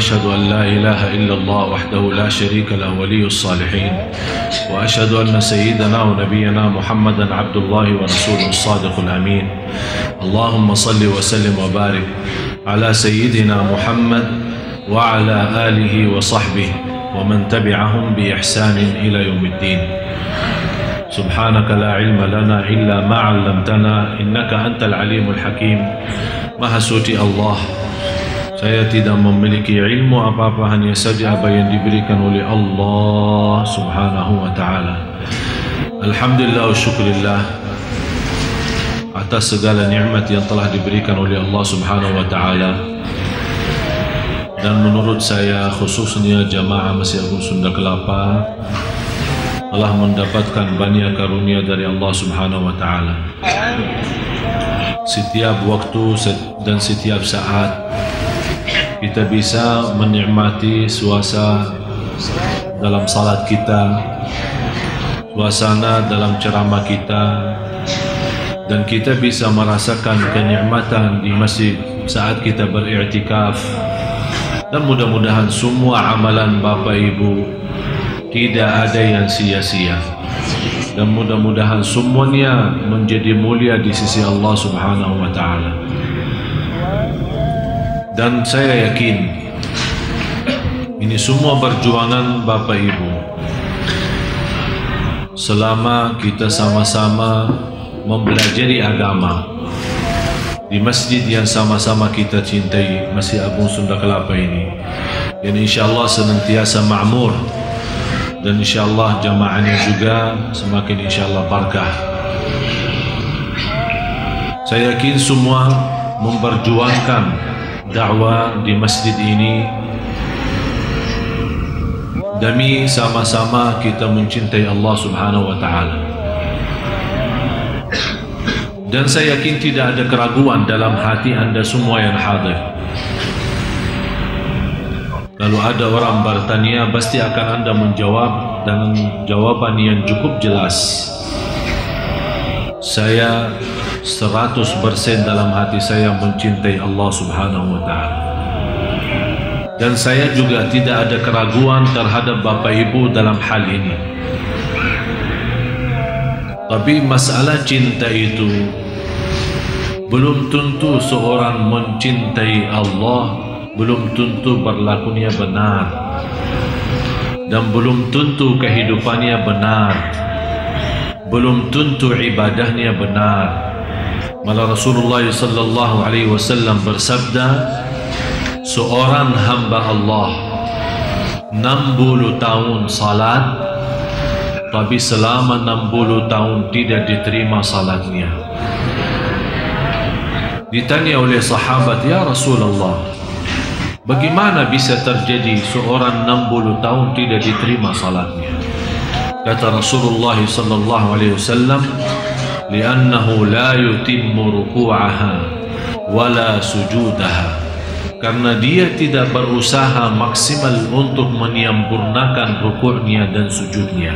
وأشهد أن لا إله إلا الله وحده لا شريك له ولي الصالحين. وأشهد أن سيدنا ونبينا محمدا عبد الله ورسوله الصادق الأمين. اللهم صل وسلم وبارك على سيدنا محمد وعلى آله وصحبه ومن تبعهم بإحسان إلى يوم الدين. سبحانك لا علم لنا إلا ما علمتنا إنك أنت العليم الحكيم. Maha suci Allah Saya tidak memiliki ilmu apa-apa Hanya saja apa yang diberikan oleh Allah Subhanahu wa ta'ala Alhamdulillah wa syukurillah Atas segala nikmat yang telah diberikan oleh Allah Subhanahu wa ta'ala Dan menurut saya khususnya jamaah Masjid Agung Sunda Kelapa telah mendapatkan banyak karunia dari Allah Subhanahu wa taala. Setiap waktu dan setiap saat kita bisa menikmati suasana dalam salat kita, suasana dalam ceramah kita dan kita bisa merasakan kenikmatan di masjid saat kita beriktikaf dan mudah-mudahan semua amalan Bapak Ibu tidak ada yang sia-sia dan mudah-mudahan semuanya menjadi mulia di sisi Allah Subhanahu wa taala. Dan saya yakin ini semua perjuangan Bapak Ibu. Selama kita sama-sama mempelajari agama di masjid yang sama-sama kita cintai, Masjid Agung Sunda Kelapa ini. Dan insya-Allah senantiasa makmur dan insyaallah jamaahnya juga semakin insyaallah barakah. Saya yakin semua memperjuangkan dakwah di masjid ini demi sama-sama kita mencintai Allah Subhanahu wa taala. Dan saya yakin tidak ada keraguan dalam hati anda semua yang hadir Lalu ada orang bertanya pasti akan anda menjawab dengan jawaban yang cukup jelas. Saya 100% dalam hati saya mencintai Allah Subhanahu wa taala. Dan saya juga tidak ada keraguan terhadap Bapak Ibu dalam hal ini. Tapi masalah cinta itu belum tentu seorang mencintai Allah belum tentu berlakunya benar dan belum tentu kehidupannya benar belum tentu ibadahnya benar malah Rasulullah sallallahu alaihi wasallam bersabda seorang hamba Allah 60 tahun salat tapi selama 60 tahun tidak diterima salatnya ditanya oleh sahabat ya Rasulullah Bagaimana bisa terjadi seorang 60 tahun tidak diterima salatnya? Kata Rasulullah sallallahu alaihi wasallam, "Li'annahu la yutimmu ruku'aha wala sujudaha." Karena dia tidak berusaha maksimal untuk menyempurnakan rukuknya dan sujudnya.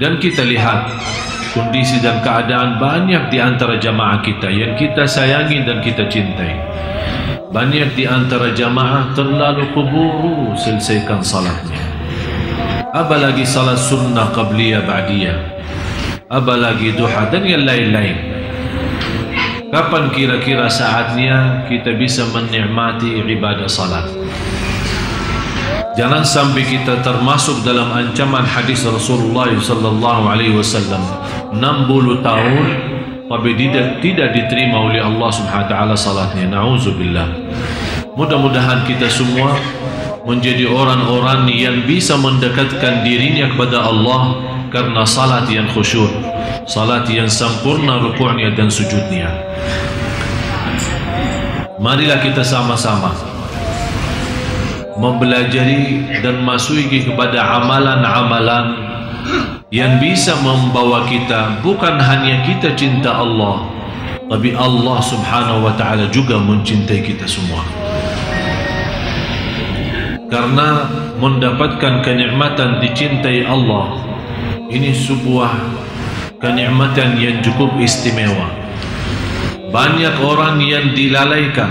Dan kita lihat kondisi dan keadaan banyak di antara jamaah kita yang kita sayangi dan kita cintai. Banyak di antara jamaah terlalu keburu selesaikan salatnya. Apalagi salat sunnah qabliyah ba'diyah. Apalagi duha dan yang lain-lain. Kapan kira-kira saatnya kita bisa menikmati ibadah salat? Jangan sampai kita termasuk dalam ancaman hadis Rasulullah sallallahu alaihi wasallam 60 tahun tapi tidak tidak diterima oleh Allah Subhanahu wa taala salatnya. Nauzubillah. Mudah-mudahan kita semua menjadi orang-orang yang bisa mendekatkan dirinya kepada Allah karena salat yang khusyuk, salat yang sempurna rukuknya dan sujudnya. Marilah kita sama-sama mempelajari dan masuki kepada amalan-amalan yang bisa membawa kita bukan hanya kita cinta Allah tapi Allah subhanahu wa ta'ala juga mencintai kita semua karena mendapatkan kenikmatan dicintai Allah ini sebuah kenikmatan yang cukup istimewa. Banyak orang yang dilalaikan.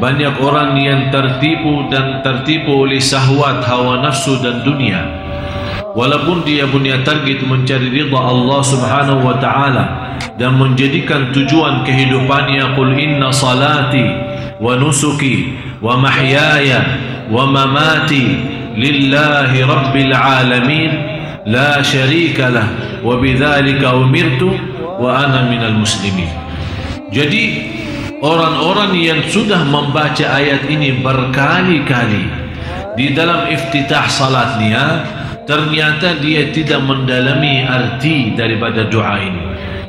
Banyak orang yang tertipu dan tertipu oleh sahwat hawa nafsu dan dunia. Walaupun dia punya target mencari ridha Allah Subhanahu wa taala dan menjadikan tujuan kehidupannya qul inna salati wa nusuki wa mahyaya wa mamati lillahi rabbil alamin lah. Wa bidzalika umirtu wa ana minal muslimin. Jadi orang-orang yang sudah membaca ayat ini berkali-kali di dalam iftitah salatnya ternyata dia tidak mendalami arti daripada doa ini.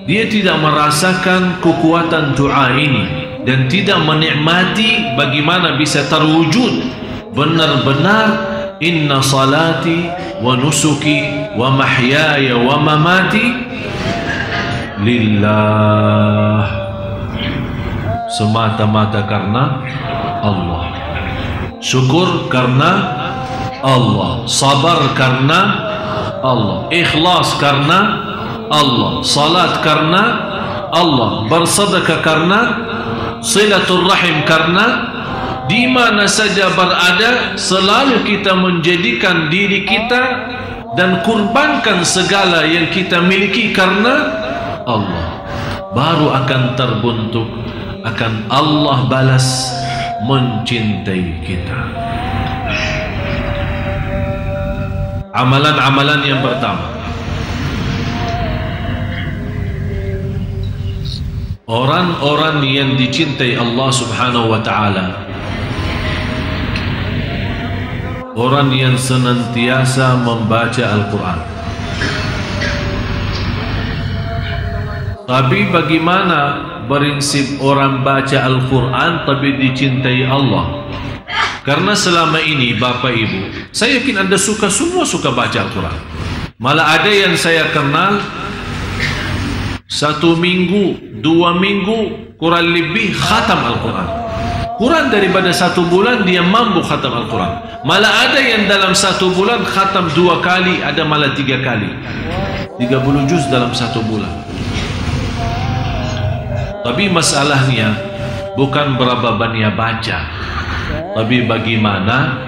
Dia tidak merasakan kekuatan doa ini dan tidak menikmati bagaimana bisa terwujud. Benar-benar inna salati wa nusuki wa mahyaya wa mamati lillah. Semata-mata karena Allah. Syukur karena Allah. Sabar karena Allah. Ikhlas karena Allah. Salat karena Allah. Bersedekah karena silatul rahim karena di mana saja berada selalu kita menjadikan diri kita dan kurbankan segala yang kita miliki karena Allah. Baru akan terbentuk akan Allah balas mencintai kita. Amalan-amalan yang pertama. Orang-orang yang dicintai Allah subhanahu wa ta'ala orang yang senantiasa membaca Al-Quran. Tapi bagaimana prinsip orang baca Al-Quran tapi dicintai Allah? Karena selama ini Bapak Ibu saya yakin anda suka semua suka baca Al-Quran. Malah ada yang saya kenal satu minggu dua minggu kurang lebih khatam Al-Quran kurang daripada satu bulan dia mampu khatam Al-Quran malah ada yang dalam satu bulan khatam dua kali ada malah tiga kali tiga puluh juz dalam satu bulan tapi masalahnya bukan berapa banyak baca, tapi bagaimana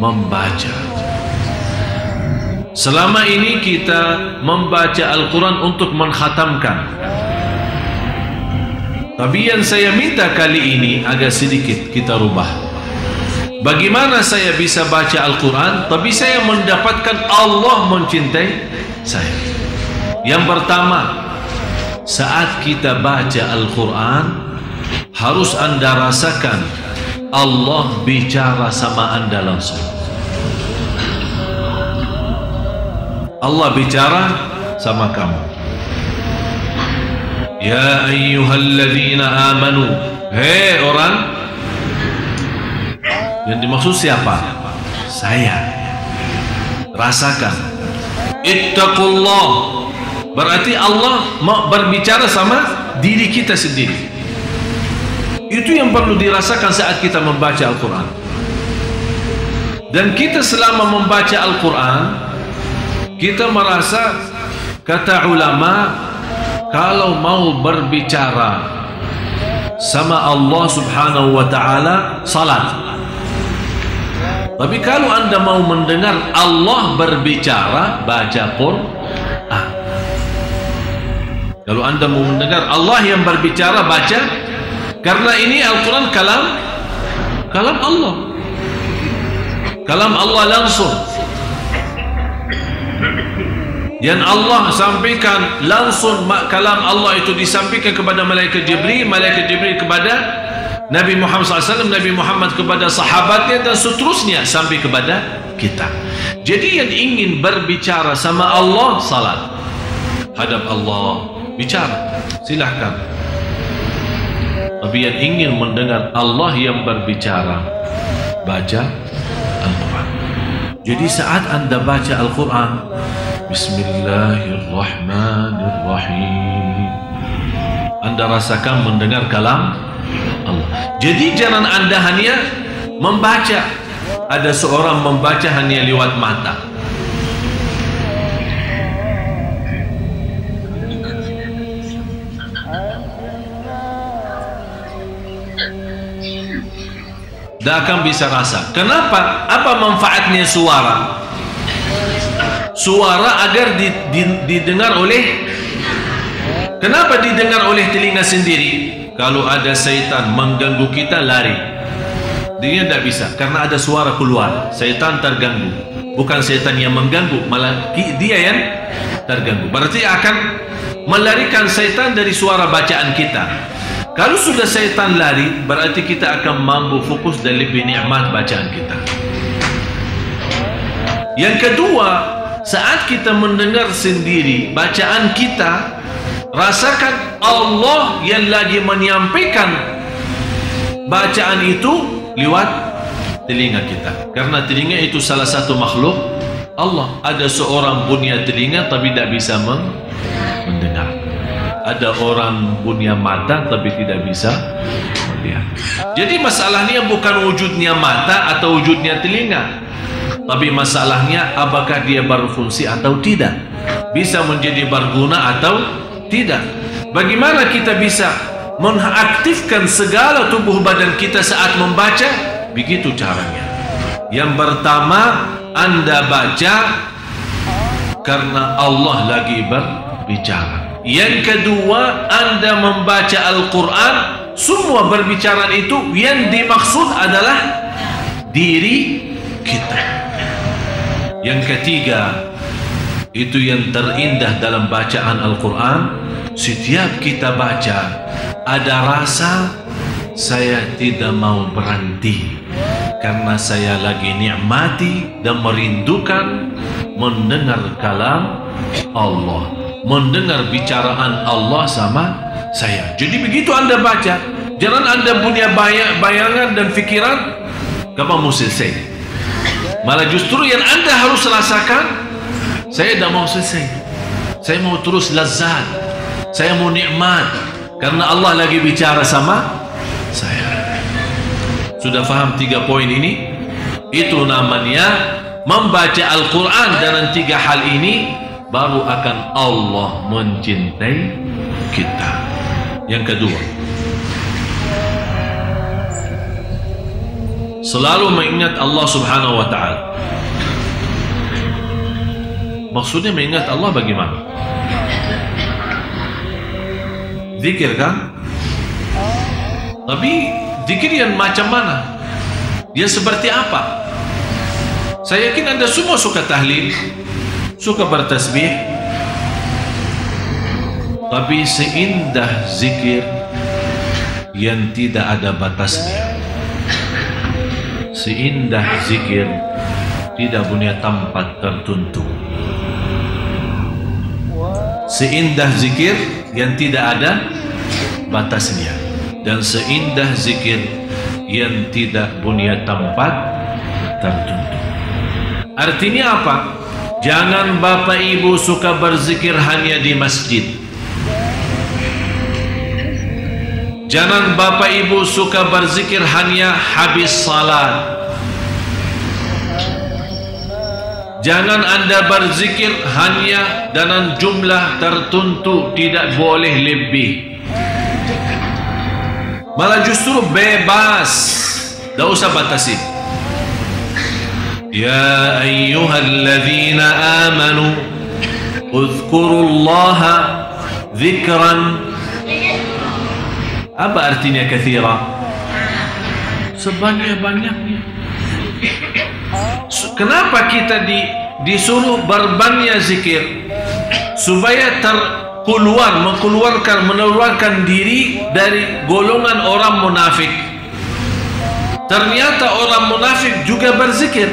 membaca. Selama ini kita membaca Al-Quran untuk menghatamkan. Tapi yang saya minta kali ini agak sedikit kita rubah. Bagaimana saya bisa baca Al-Quran tapi saya mendapatkan Allah mencintai saya. Yang pertama, saat kita baca Al-Quran harus anda rasakan Allah bicara sama anda langsung Allah bicara sama kamu Ya ayyuhalladzina amanu Hei orang Yang dimaksud siapa? Saya Rasakan Ittaqullah Berarti Allah mau berbicara sama diri kita sendiri. Itu yang perlu dirasakan saat kita membaca Al-Quran. Dan kita selama membaca Al-Quran, kita merasa kata ulama kalau mau berbicara sama Allah Subhanahu wa taala salat. Tapi kalau Anda mau mendengar Allah berbicara baca Quran Kalau anda mau mendengar Allah yang berbicara baca. Karena ini Al-Quran kalam kalam Allah. Kalam Allah langsung yang Allah sampaikan langsung kalam Allah itu disampaikan kepada malaikat Jibril malaikat Jibril kepada Nabi Muhammad SAW Nabi Muhammad kepada sahabatnya dan seterusnya sampai kepada kita. Jadi yang ingin berbicara sama Allah salat. Hadap Allah bicara. Silahkan. Tapi yang ingin mendengar Allah yang berbicara baca Al-Quran. Jadi saat anda baca Al-Quran بسم الله الرحمن الرحيم Anda rasakan mendengar kalam Allah. Jadi jangan Anda hanya membaca. Ada seorang membaca hanya lewat mata. Tidak akan bisa rasa. Kenapa? Apa manfaatnya suara? Suara agar di, di, didengar oleh kenapa didengar oleh telinga sendiri? Kalau ada syaitan mengganggu kita lari. Dia tidak bisa karena ada suara keluar. Syaitan terganggu. Bukan syaitan yang mengganggu malah dia yang terganggu. Berarti akan melarikan syaitan dari suara bacaan kita. Kalau sudah syaitan lari berarti kita akan mampu fokus dan lebih nikmat bacaan kita. Yang kedua saat kita mendengar sendiri bacaan kita rasakan Allah yang lagi menyampaikan bacaan itu lewat telinga kita. Karena telinga itu salah satu makhluk Allah. Ada seorang punya telinga tapi tidak bisa mendengar. Ada orang punya mata tapi tidak bisa melihat. Jadi masalahnya bukan wujudnya mata atau wujudnya telinga tapi masalahnya apakah dia berfungsi atau tidak? Bisa menjadi berguna atau tidak? Bagaimana kita bisa mengaktifkan segala tubuh badan kita saat membaca? Begitu caranya. Yang pertama anda baca karena Allah lagi berbicara. Yang kedua anda membaca Al-Quran. Semua berbicara itu yang dimaksud adalah diri kita yang ketiga itu yang terindah dalam bacaan Al-Quran setiap kita baca ada rasa saya tidak mau berhenti. Karena saya lagi nikmati dan merindukan mendengar kalam Allah. Mendengar bicaraan Allah sama saya. Jadi begitu anda baca jangan anda punya bayangan dan fikiran kapan mau selesai Malah justru yang anda harus rasakan Saya tidak mau selesai. Saya mau terus lazat. Saya mau nikmat. Karena Allah lagi bicara sama saya. Sudah faham tiga poin ini? Itu namanya Membaca Al-Quran dengan tiga hal ini Baru akan Allah mencintai kita. Yang kedua selalu mengingat Allah Subhanahu wa taala. Maksudnya mengingat Allah bagaimana? Zikir kan? Tapi zikir yang macam mana? Dia seperti apa? Saya yakin anda semua suka tahlil, suka bertasbih. Tapi seindah zikir yang tidak ada batasnya seindah zikir tidak punya tempat tertentu. Seindah zikir yang tidak ada batasnya. Dan seindah zikir yang tidak punya tempat tertentu. Artinya apa? Jangan bapak ibu suka berzikir hanya di masjid Jangan bapak ibu suka berzikir hanya habis salat. Jangan anda berzikir hanya dengan jumlah tertentu tidak boleh lebih. Malah justru bebas. Tak usah batasi. Ya ayyuhalladzina amanu Uzkurullaha Zikran apa artinya kathira? Sebanyak-banyaknya. Kenapa kita di, disuruh berbanyak zikir? Supaya terkeluar, mengeluarkan, mengeluarkan diri dari golongan orang munafik. Ternyata orang munafik juga berzikir.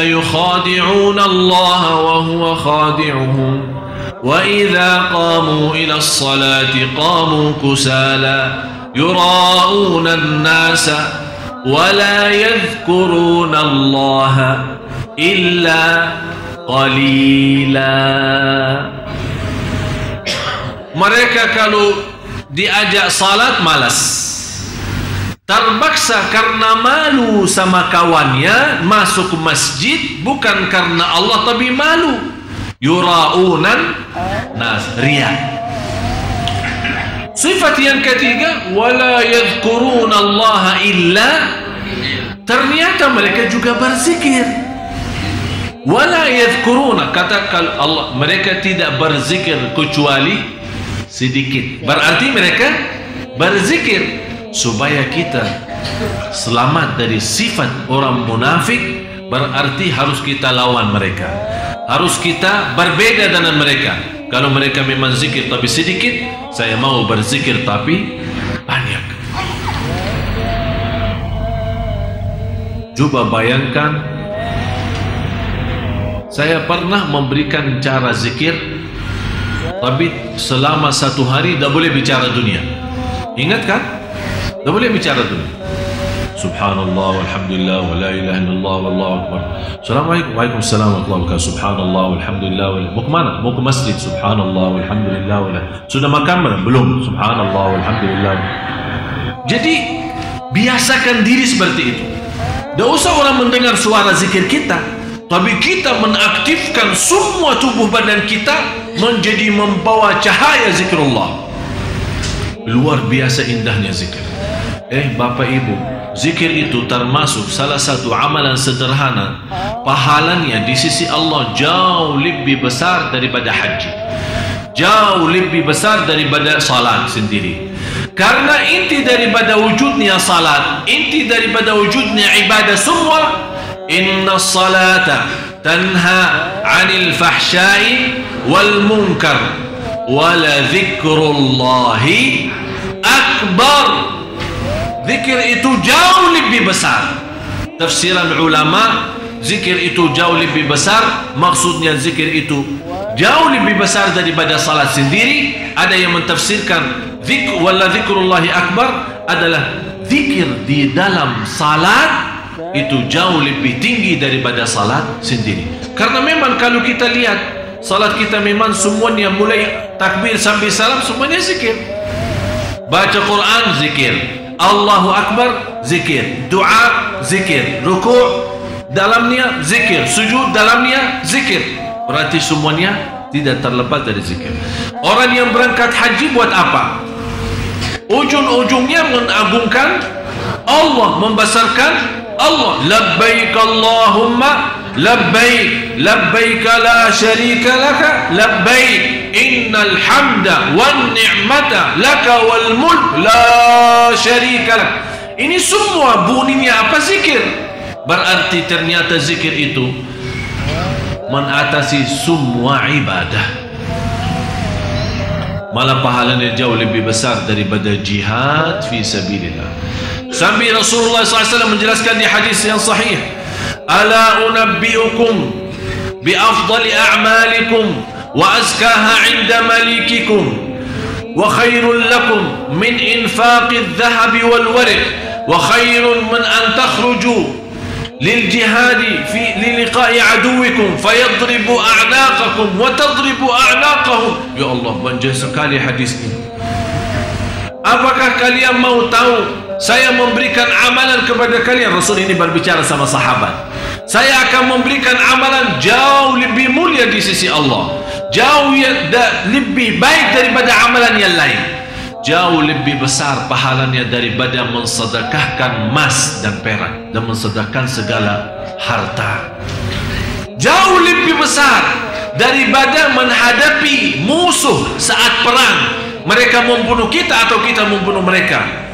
Yukhadi'una Allah wa huwa khadi'uhum. وإذا قاموا إلى الصلاة قاموا كسالى يراءون الناس ولا يذكرون الله إلا قليلا mereka kalau diajak salat malas terpaksa karena malu sama kawannya masuk masjid bukan karena Allah tapi malu yuraunan nas ria Sifat yang ketiga, wala yadhkuruna Allah illa ternyata mereka juga berzikir. Wala yadhkuruna kata Allah mereka tidak berzikir kecuali sedikit. Berarti mereka berzikir supaya kita selamat dari sifat orang munafik berarti harus kita lawan mereka. Harus kita berbeda dengan mereka. Kalau mereka memang zikir tapi sedikit, saya mau berzikir tapi banyak. Coba bayangkan, saya pernah memberikan cara zikir, tapi selama satu hari tidak boleh bicara dunia. Ingat kan? Tidak boleh bicara dunia. Subhanallah walhamdulillah wa la ilaha illallah wallahu akbar. Assalamualaikum warahmatullahi. Subhanallah walhamdulillah wa Mau ke mana? Mau ke masjid. Subhanallah walhamdulillah wa Sudah makan belum? Belum. Subhanallah walhamdulillah. Jadi biasakan diri seperti itu. Tidak usah orang mendengar suara zikir kita, tapi kita mengaktifkan semua tubuh badan kita menjadi membawa cahaya zikrullah. Luar biasa indahnya zikir. Eh Bapak Ibu, Zikir itu termasuk salah satu amalan sederhana Pahalanya di sisi Allah jauh lebih besar daripada haji. Jauh lebih besar daripada salat sendiri. Karena inti daripada wujudnya salat Inti daripada wujudnya ibadah semua Inna salata tanha anil fahsyai wal munkar Wala zikrullahi akbar Zikir itu jauh lebih besar. Tafsiran ulama, zikir itu jauh lebih besar. Maksudnya zikir itu jauh lebih besar daripada salat sendiri. Ada yang mentafsirkan zikr wala zikrullahi akbar adalah zikir di dalam salat itu jauh lebih tinggi daripada salat sendiri. Karena memang kalau kita lihat salat kita memang semuanya mulai takbir sampai salam semuanya zikir. Baca Quran zikir, Allahu Akbar zikir. Doa zikir. Ruku' dalamnya zikir. Sujud dalamnya zikir. Berarti semuanya tidak terlepas dari zikir. Orang yang berangkat haji buat apa? Ujung-ujungnya mengagungkan Allah membesarkan Allah. Labbaik Allahumma labbaik. Labbaik la syarika laka labbaik innal hamda wan ni'mata laka wal mulk la syarika lak. Ini semua bunyinya apa zikir? Berarti ternyata zikir itu mengatasi semua ibadah. Malah pahalanya jauh lebih besar daripada jihad fi sabilillah. Sampai Rasulullah SAW menjelaskan di hadis yang sahih ala unabbiukum bi afdali a'malikum وأزكاها عند مليككم وخير لكم من إنفاق الذهب والورق وخير من أن تخرجوا للجهاد في للقاء عدوكم فيضرب أعناقكم وتضرب أعناقهم. يا الله sekali hadis ini Apakah kalian mau tahu saya memberikan amalan kepada kalian. Rasul ini berbicara sama sahabat. Saya akan memberikan amalan jauh lebih mulia di sisi Allah. Jauh lebih baik daripada amalan yang lain. Jauh lebih besar pahalanya daripada mensedekahkan emas dan perak dan mensedekahkan segala harta. Jauh lebih besar daripada menghadapi musuh saat perang. Mereka membunuh kita atau kita membunuh mereka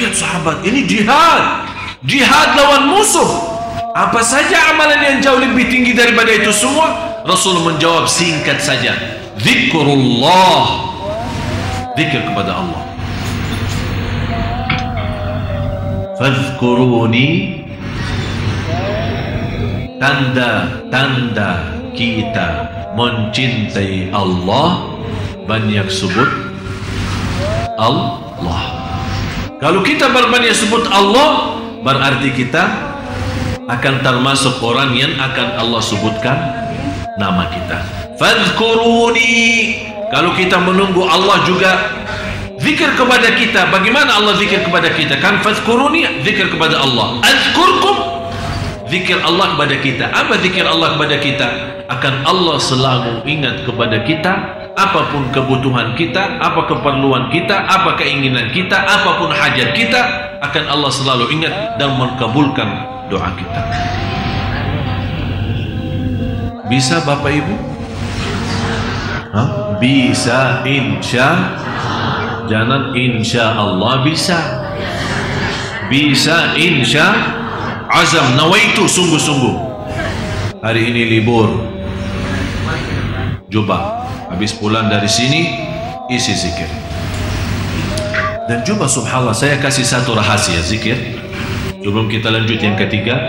kaget sahabat ini jihad. Jihad lawan musuh. Apa saja amalan yang jauh lebih tinggi daripada itu semua? Rasul menjawab singkat saja. Zikrullah. Zikir kepada Allah. Fadhkuruni. Tanda-tanda kita mencintai Allah. Banyak sebut Allah Kalau kita berbanyak sebut Allah Berarti kita akan termasuk orang yang akan Allah sebutkan nama kita. Fadhkuruni. Kalau kita menunggu Allah juga zikir kepada kita. Bagaimana Allah zikir kepada kita? Kan fadhkuruni zikir kepada Allah. Azkurkum zikir Allah kepada kita. Apa zikir Allah kepada kita? Akan Allah selalu ingat kepada kita apa pun kebutuhan kita, apa keperluan kita, apa keinginan kita, apa pun hajat kita, akan Allah selalu ingat dan mengkabulkan doa kita. Bisa Bapak Ibu? Hah? Bisa insya Jangan insya Allah bisa Bisa insya Azam nawaitu sungguh-sungguh Hari ini libur Coba Habis pulang dari sini Isi zikir. Dan coba subhanallah Saya kasih satu rahasia zikir. Sebelum kita lanjut yang ketiga.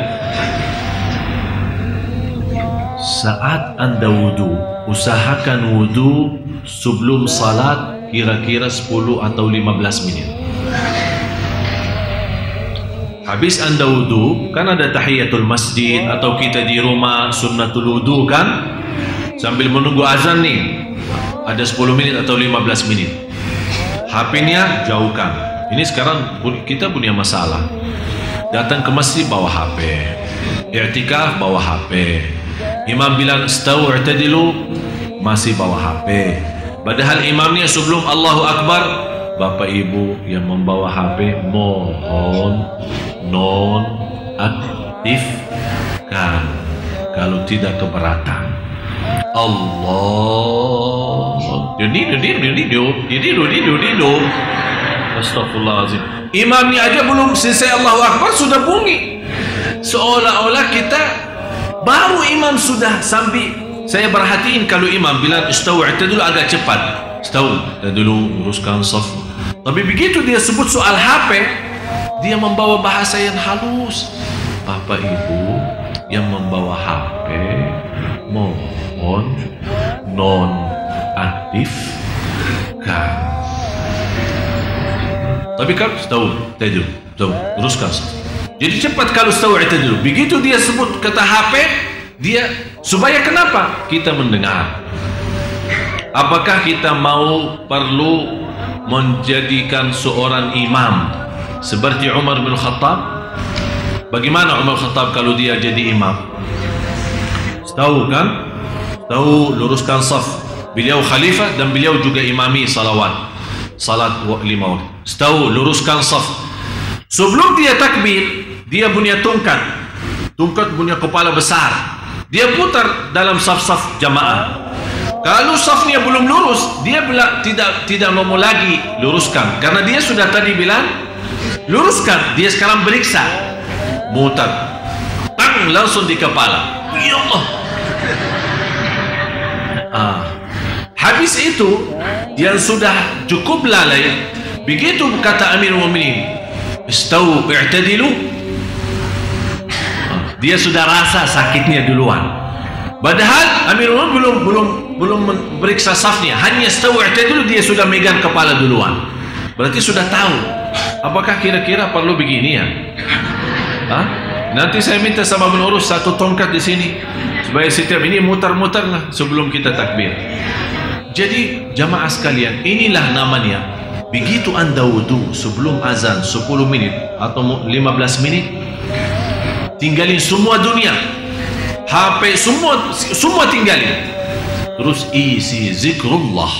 Saat anda wudu Usahakan wudu Sebelum salat Kira-kira 10 atau 15 menit Habis anda wudu, kan ada tahiyatul masjid atau kita di rumah sunnatul wudu kan? Sambil menunggu azan nih, ada 10 menit atau 15 menit. HP-nya jauhkan. Ini sekarang kita punya masalah. Datang ke masjid bawa HP. I'tikaf bawa HP. Imam bilang stau i'tadilu masih bawa HP. Padahal imamnya sebelum Allahu Akbar Bapak Ibu yang membawa HP mohon non aktifkan kalau tidak keberatan Allah. Astagfirullahaladzim Imamnya aja belum selesai Allahu Akbar sudah bunyi. Seolah-olah kita Baru imam sudah sampai. Saya perhatiin kalau imam bilang Istawu dulu agak cepat. Istawu dulu uruskan saf. Tapi begitu dia sebut soal HP dia membawa bahasa yang halus. Bapak Ibu yang membawa HP mohon non aktif kan tapi kan tahu tahu tahu teruskan. Jadi cepat kalau tahu dulu. Begitu dia sebut kata HP dia supaya kenapa? Kita mendengar. Apakah kita mau perlu menjadikan seorang imam seperti Umar bin Khattab? Bagaimana Umar Khattab kalau dia jadi imam? Tahu kan tahu luruskan saf. Beliau khalifah dan beliau juga imami salawat. Salat lima waktu. Tahu luruskan saf. Sebelum dia takbir dia punya tungkat. Tungkat punya kepala besar. Dia putar dalam saf-saf jamaah. Kalau safnya belum lurus dia bila tidak tidak mau lagi luruskan. Karena dia sudah tadi bilang luruskan dia sekarang beriksa. Mutar. Tang langsung di kepala. Ya Allah ah. habis itu yang sudah cukup lalai begitu kata Amir Mu'minin istau i'tadilu ah. dia sudah rasa sakitnya duluan padahal Amir Mu'minin belum belum belum beriksa safnya hanya istau i'tadilu dia sudah megang kepala duluan berarti sudah tahu Apakah kira-kira perlu begini ya? Hah? Nanti saya minta sama pengurus satu tongkat di sini supaya setiap ini mutar-mutar lah sebelum kita takbir. Jadi jamaah sekalian, inilah namanya begitu anda wudu sebelum azan 10 menit atau 15 menit tinggalin semua dunia HP semua semua tinggalin terus isi zikrullah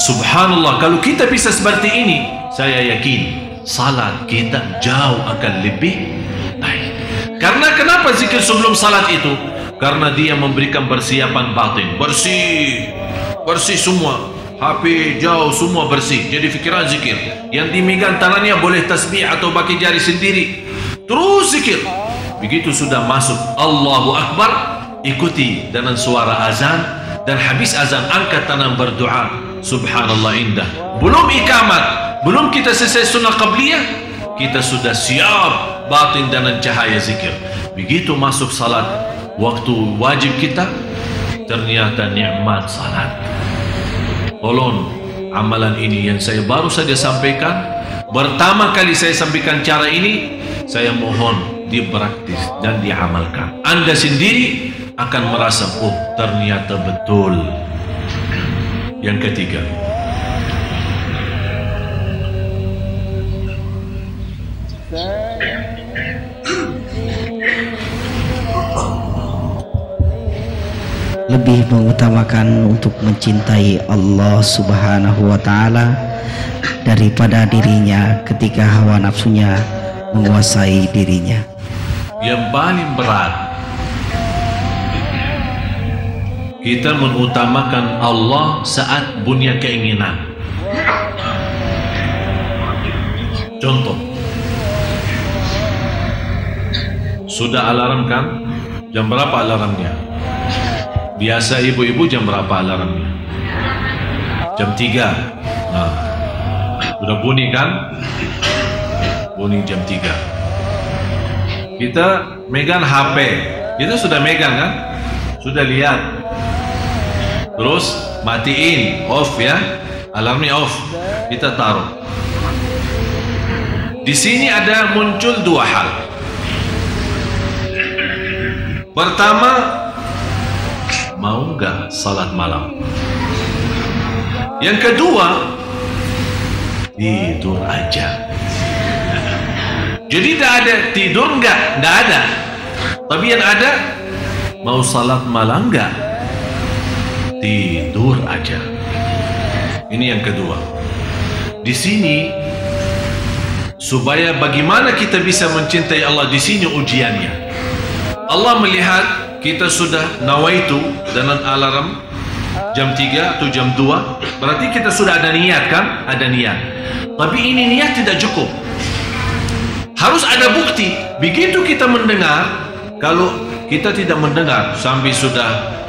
subhanallah kalau kita bisa seperti ini saya yakin salat kita jauh akan lebih baik. Karena kenapa zikir sebelum salat itu? Karena dia memberikan persiapan batin, bersih, bersih semua. HP jauh semua bersih. Jadi fikiran zikir. Yang dimegang tangannya boleh tasbih atau pakai jari sendiri. Terus zikir. Begitu sudah masuk Allahu Akbar, ikuti dengan suara azan dan habis azan angkat tangan berdoa. Subhanallah indah. Belum ikamat, belum kita selesai sunnah qabliyah kita sudah siap batin dan cahaya zikir begitu masuk salat waktu wajib kita ternyata nikmat salat. Tolong amalan ini yang saya baru saja sampaikan pertama kali saya sampaikan cara ini saya mohon dipraktis dan diamalkan. Anda sendiri akan merasa oh ternyata betul. Yang ketiga lebih mengutamakan untuk mencintai Allah Subhanahu wa taala daripada dirinya ketika hawa nafsunya menguasai dirinya. Yang paling berat kita mengutamakan Allah saat punya keinginan. Contoh, sudah alarm kan? Jam berapa alarmnya? Biasa ibu-ibu jam berapa alarmnya? Jam 3 nah, Sudah bunyi kan? Bunyi jam 3 Kita megang HP Kita sudah megang kan? Sudah lihat. Terus matiin Off ya. Alarmnya off. Kita taruh. Di sini ada muncul dua hal. Pertama mau nggak salat malam? Yang kedua, tidur aja. Jadi tidak ada tidur nggak, nggak ada. Tapi yang ada, mau salat malam nggak? Tidur aja. Ini yang kedua. Di sini supaya bagaimana kita bisa mencintai Allah di sini ujiannya. Allah melihat kita sudah nawaitu dengan alarm jam 3 atau jam 2 berarti kita sudah ada niat kan? Ada niat. Tapi ini niat tidak cukup. Harus ada bukti. Begitu kita mendengar kalau kita tidak mendengar sampai sudah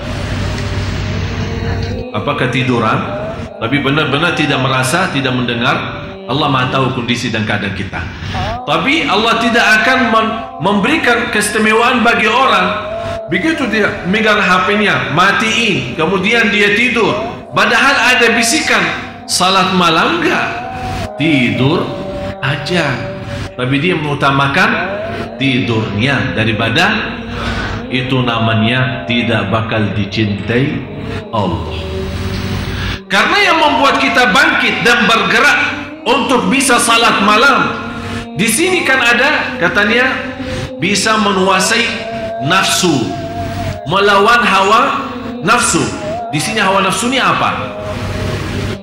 apa ketiduran tapi benar-benar tidak merasa tidak mendengar Allah maha tahu kondisi dan keadaan kita. Tapi Allah tidak akan memberikan keistimewaan bagi orang Begitu dia megang HP-nya, matiin, kemudian dia tidur. Padahal ada bisikan, salat malam enggak? Tidur aja. Tapi dia mengutamakan tidurnya daripada itu namanya tidak bakal dicintai Allah. Karena yang membuat kita bangkit dan bergerak untuk bisa salat malam. Di sini kan ada katanya bisa menguasai nafsu melawan hawa nafsu. Di sini hawa nafsu ni apa?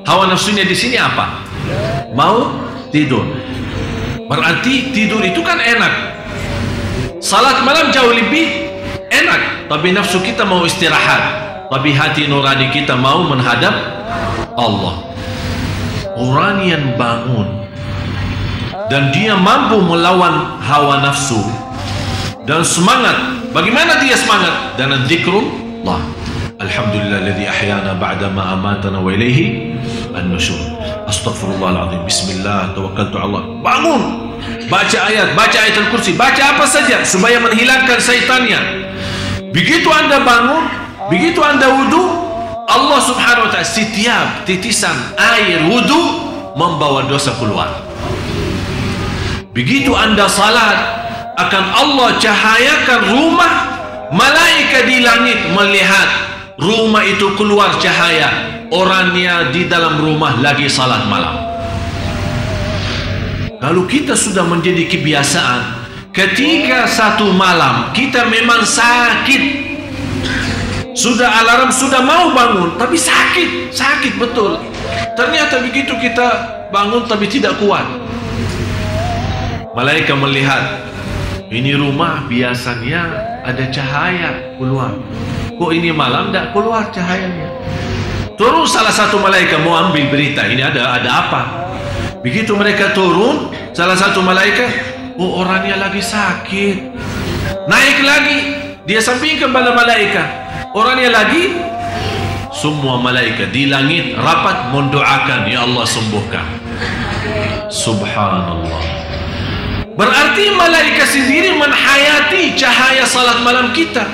Hawa nafsunya di sini apa? Mau tidur. Berarti tidur itu kan enak. Salat malam jauh lebih enak, tapi nafsu kita mau istirahat. Tapi hati nurani kita mau menghadap Allah. Orang yang bangun dan dia mampu melawan hawa nafsu dan semangat Bagaimana dia semangat? Dengan zikrullah. Alhamdulillah ahyana ba'da ma amatana wa ilaihi an-nusyur. Astaghfirullahalazim. Bismillah tawakkaltu Allah. Bangun. Baca ayat, baca ayat al-kursi, baca apa saja supaya menghilangkan syaitannya. Begitu Anda bangun, begitu Anda wudu, Allah Subhanahu wa taala setiap titisan air wudu membawa dosa keluar. Begitu Anda salat, akan Allah cahayakan rumah malaikat di langit melihat rumah itu keluar cahaya. Orangnya di dalam rumah lagi salat malam. Kalau kita sudah menjadi kebiasaan ketika satu malam kita memang sakit. Sudah alarm sudah mau bangun tapi sakit sakit betul. Ternyata begitu kita bangun tapi tidak kuat. Malaikat melihat ini rumah biasanya ada cahaya keluar. Kok ini malam tidak keluar cahayanya? Turun salah satu malaikat mau ambil berita. Ini ada ada apa? Begitu mereka turun, salah satu malaikat, oh orangnya lagi sakit. Naik lagi, dia sampingkan pada malaikat. Orangnya lagi, semua malaikat di langit rapat mendoakan, ya Allah sembuhkan. Subhanallah. Berarti malaikat sendiri menhayati cahaya salat malam kita.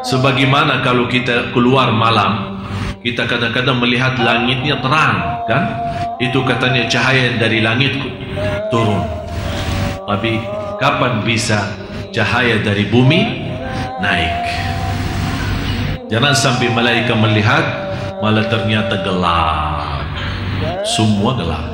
Sebagaimana kalau kita keluar malam, kita kadang-kadang melihat langitnya terang, kan? Itu katanya cahaya dari langit turun. Tapi kapan bisa cahaya dari bumi naik? Jangan sampai malaikat melihat malah ternyata gelap. Semua gelap.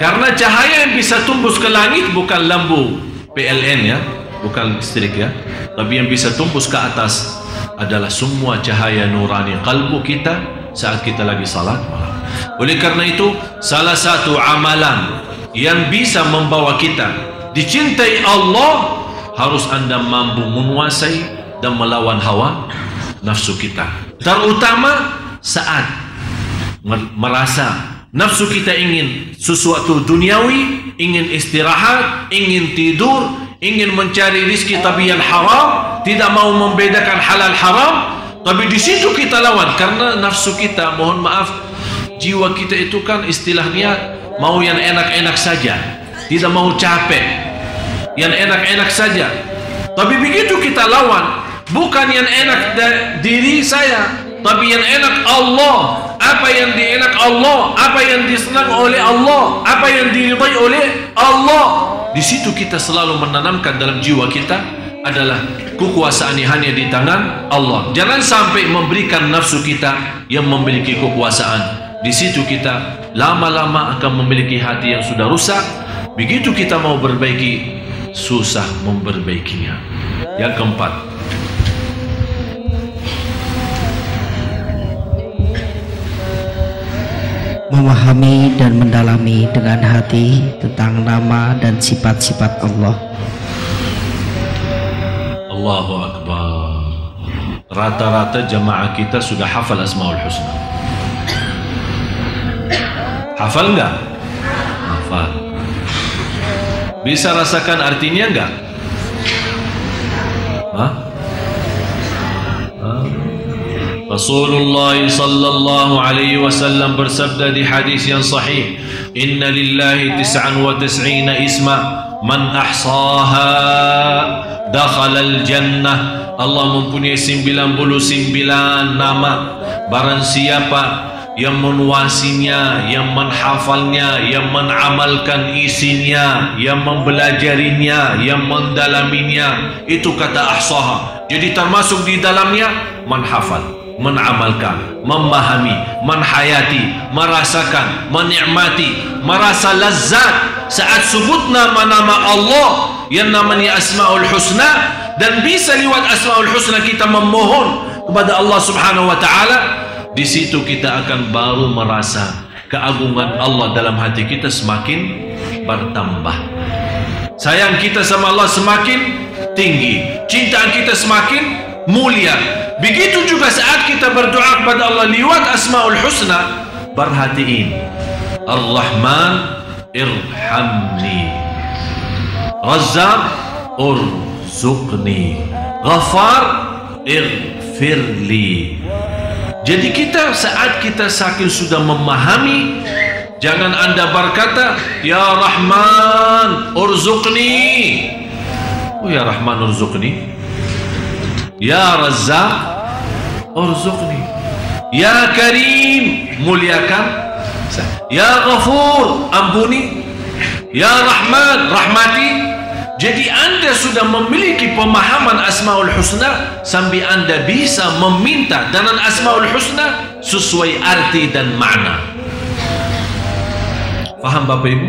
Karena cahaya yang bisa tumbus ke langit bukan lampu PLN ya. bukan listrik ya. Tapi yang bisa tembus ke atas adalah semua cahaya nurani kalbu kita saat kita lagi salat malam. Oleh karena itu, salah satu amalan yang bisa membawa kita dicintai Allah harus anda mampu menguasai dan melawan hawa nafsu kita. Terutama saat merasa nafsu kita ingin sesuatu duniawi, ingin istirahat, ingin tidur, ingin mencari rizki tapi yang haram, tidak mau membedakan halal haram, tapi di situ kita lawan karena nafsu kita, mohon maaf, jiwa kita itu kan istilahnya mau yang enak-enak saja, tidak mau capek, yang enak-enak saja. Tapi begitu kita lawan, bukan yang enak diri saya, tapi yang enak Allah. Apa yang dienak Allah, apa yang disenang oleh Allah, apa yang diridai oleh Allah. Di situ kita selalu menanamkan dalam jiwa kita adalah kekuasaan hanya di tangan Allah. Jangan sampai memberikan nafsu kita yang memiliki kekuasaan. Di situ kita lama-lama akan memiliki hati yang sudah rusak. Begitu kita mau berbaiki, susah memperbaikinya. Yang keempat, memahami dan mendalami dengan hati tentang nama dan sifat-sifat Allah. Allahu Akbar. Rata-rata jemaah kita sudah hafal Asmaul Husna. Hafal enggak? Hafal. Bisa rasakan artinya enggak? Rasulullah sallallahu alaihi wasallam bersabda di hadis yang sahih, "Inna lillahi tis'an wa tis'ina isma, man ahsaha dakhala al-jannah." Allah mempunyai 99 nama. Barang siapa yang menuasinya, yang menghafalnya, yang menamalkan isinya, yang mempelajarinya, yang mendalaminya, itu kata ahsaha. Jadi termasuk di dalamnya menghafal menamalkan, memahami, menhayati, merasakan, menikmati, merasa lazat saat sebut nama-nama Allah yang namanya Asmaul Husna. Dan bisa lewat Asmaul Husna kita memohon kepada Allah Subhanahu wa taala di situ kita akan baru merasa keagungan Allah dalam hati kita semakin bertambah. Sayang kita sama Allah semakin tinggi cinta kita semakin mulia. Begitu juga saat kita berdoa kepada Allah lewat Asmaul Husna perhatiin Ar-Rahman irhamni. Razzaq urzuqni. Ghafar irfirli jadi kita saat kita saking sudah memahami jangan anda berkata Ya Rahman urzuqni. Oh Ya Rahman urzuqni Ya Razzaq urzuqni Ya Karim muliakan. Ya Ghafur ampuni. Ya Rahman rahmati. Jadi anda sudah memiliki pemahaman Asmaul Husna sampai anda bisa meminta dengan Asmaul Husna sesuai arti dan makna. Faham Bapak Ibu?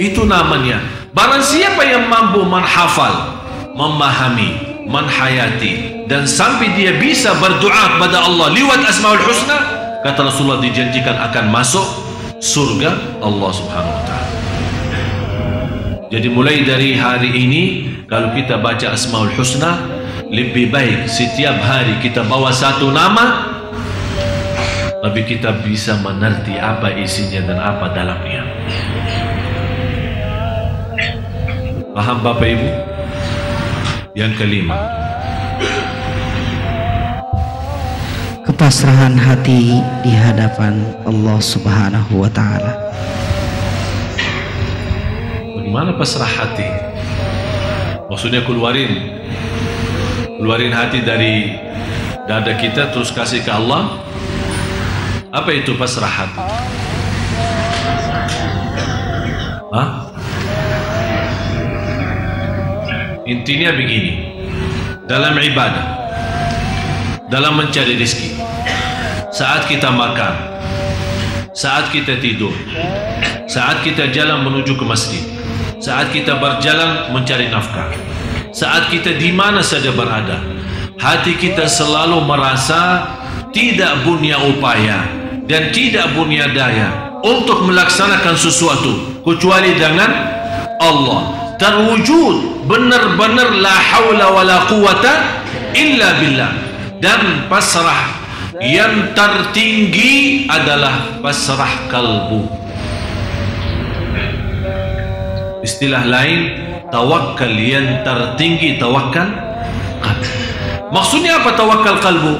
itu namanya. Barang siapa yang mampu menghafal memahami, menhayati dan sampai dia bisa berdoa kepada Allah lewat Asmaul Husna kata Rasulullah dijanjikan akan masuk surga Allah Subhanahu wa taala. Jadi mulai dari hari ini kalau kita baca Asmaul Husna lebih baik setiap hari kita bawa satu nama tapi kita bisa mengerti apa isinya dan apa dalamnya. Paham Bapak Ibu? Yang kelima, kepasrahan hati di hadapan Allah Subhanahu wa taala. Bagaimana pasrah hati? Maksudnya keluarin keluarin hati dari dada kita terus kasih ke Allah. Apa itu pasrah hati? Hah? Intinya begini. Dalam ibadah, dalam mencari rezeki, saat kita makan, saat kita tidur, saat kita jalan menuju ke masjid, saat kita berjalan mencari nafkah saat kita di mana saja berada hati kita selalu merasa tidak punya upaya dan tidak punya daya untuk melaksanakan sesuatu kecuali dengan Allah terwujud benar-benar la haula wala quwata illa billah. Dan pasrah yang tertinggi adalah pasrah kalbu. Istilah lain tawakal yang tertinggi tawakal kalbu. Maksudnya apa tawakal kalbu?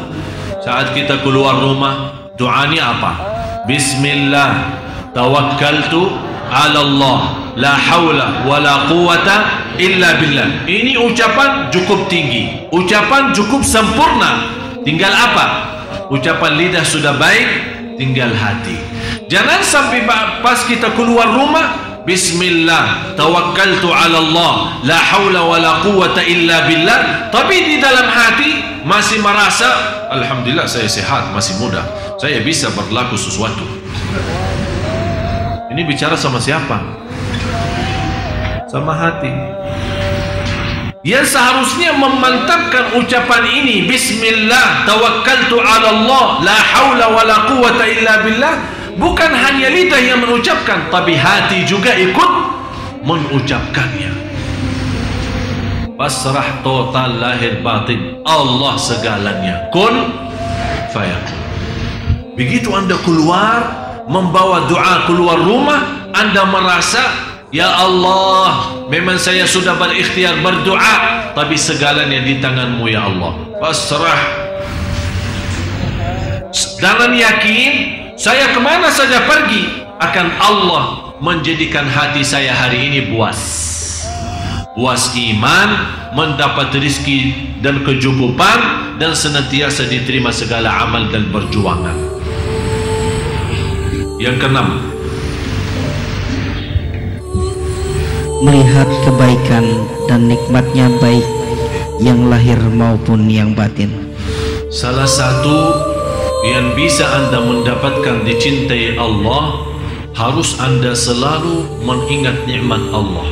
Saat kita keluar rumah doanya apa? Bismillah tawakkaltu ala Allah la haula wala quwata illa billah. Ini ucapan cukup tinggi. Ucapan cukup sempurna. Tinggal apa? Ucapan lidah sudah baik tinggal hati. Jangan sampai pas kita keluar rumah Bismillah tawakkaltu ala Allah la haula wala quwata illa billah. Tapi di dalam hati masih merasa alhamdulillah saya sehat masih muda. Saya bisa berlaku sesuatu. Ini bicara sama siapa sama hati. Yang seharusnya memantapkan ucapan ini. Bismillah tawakkaltu ala Allah. La haula wala quwata illa billah. Bukan hanya lidah yang mengucapkan tapi hati juga ikut mengucapkannya. Pasrah total lahir batin. Allah segalanya. Kun fayakun. Begitu anda keluar membawa doa keluar rumah anda merasa ya Allah memang saya sudah berikhtiar berdoa tapi segalanya di tanganmu ya Allah. Pasrah. Dengan yakin saya ke mana saja pergi akan Allah menjadikan hati saya hari ini puas. Puas iman mendapat rizki dan kecukupan dan senantiasa diterima segala amal dan perjuangan. Yang keenam melihat kebaikan dan nikmatnya baik yang lahir maupun yang batin. Salah satu yang bisa anda mendapatkan dicintai Allah harus anda selalu mengingat nikmat Allah.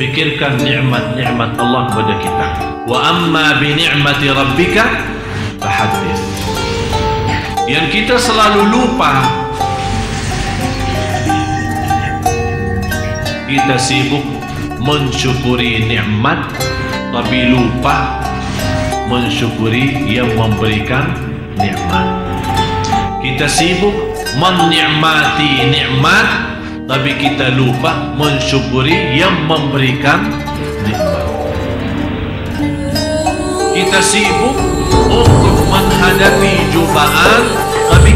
Fikirkan nikmat-nikmat Allah kepada kita. Wa amma bi ni'mati rabbika fahaddith yang kita selalu lupa kita sibuk mensyukuri nikmat tapi lupa mensyukuri yang memberikan nikmat. Kita sibuk menikmati nikmat tapi kita lupa mensyukuri yang memberikan nikmat. Kita sibuk untuk menghadapi cobaan tapi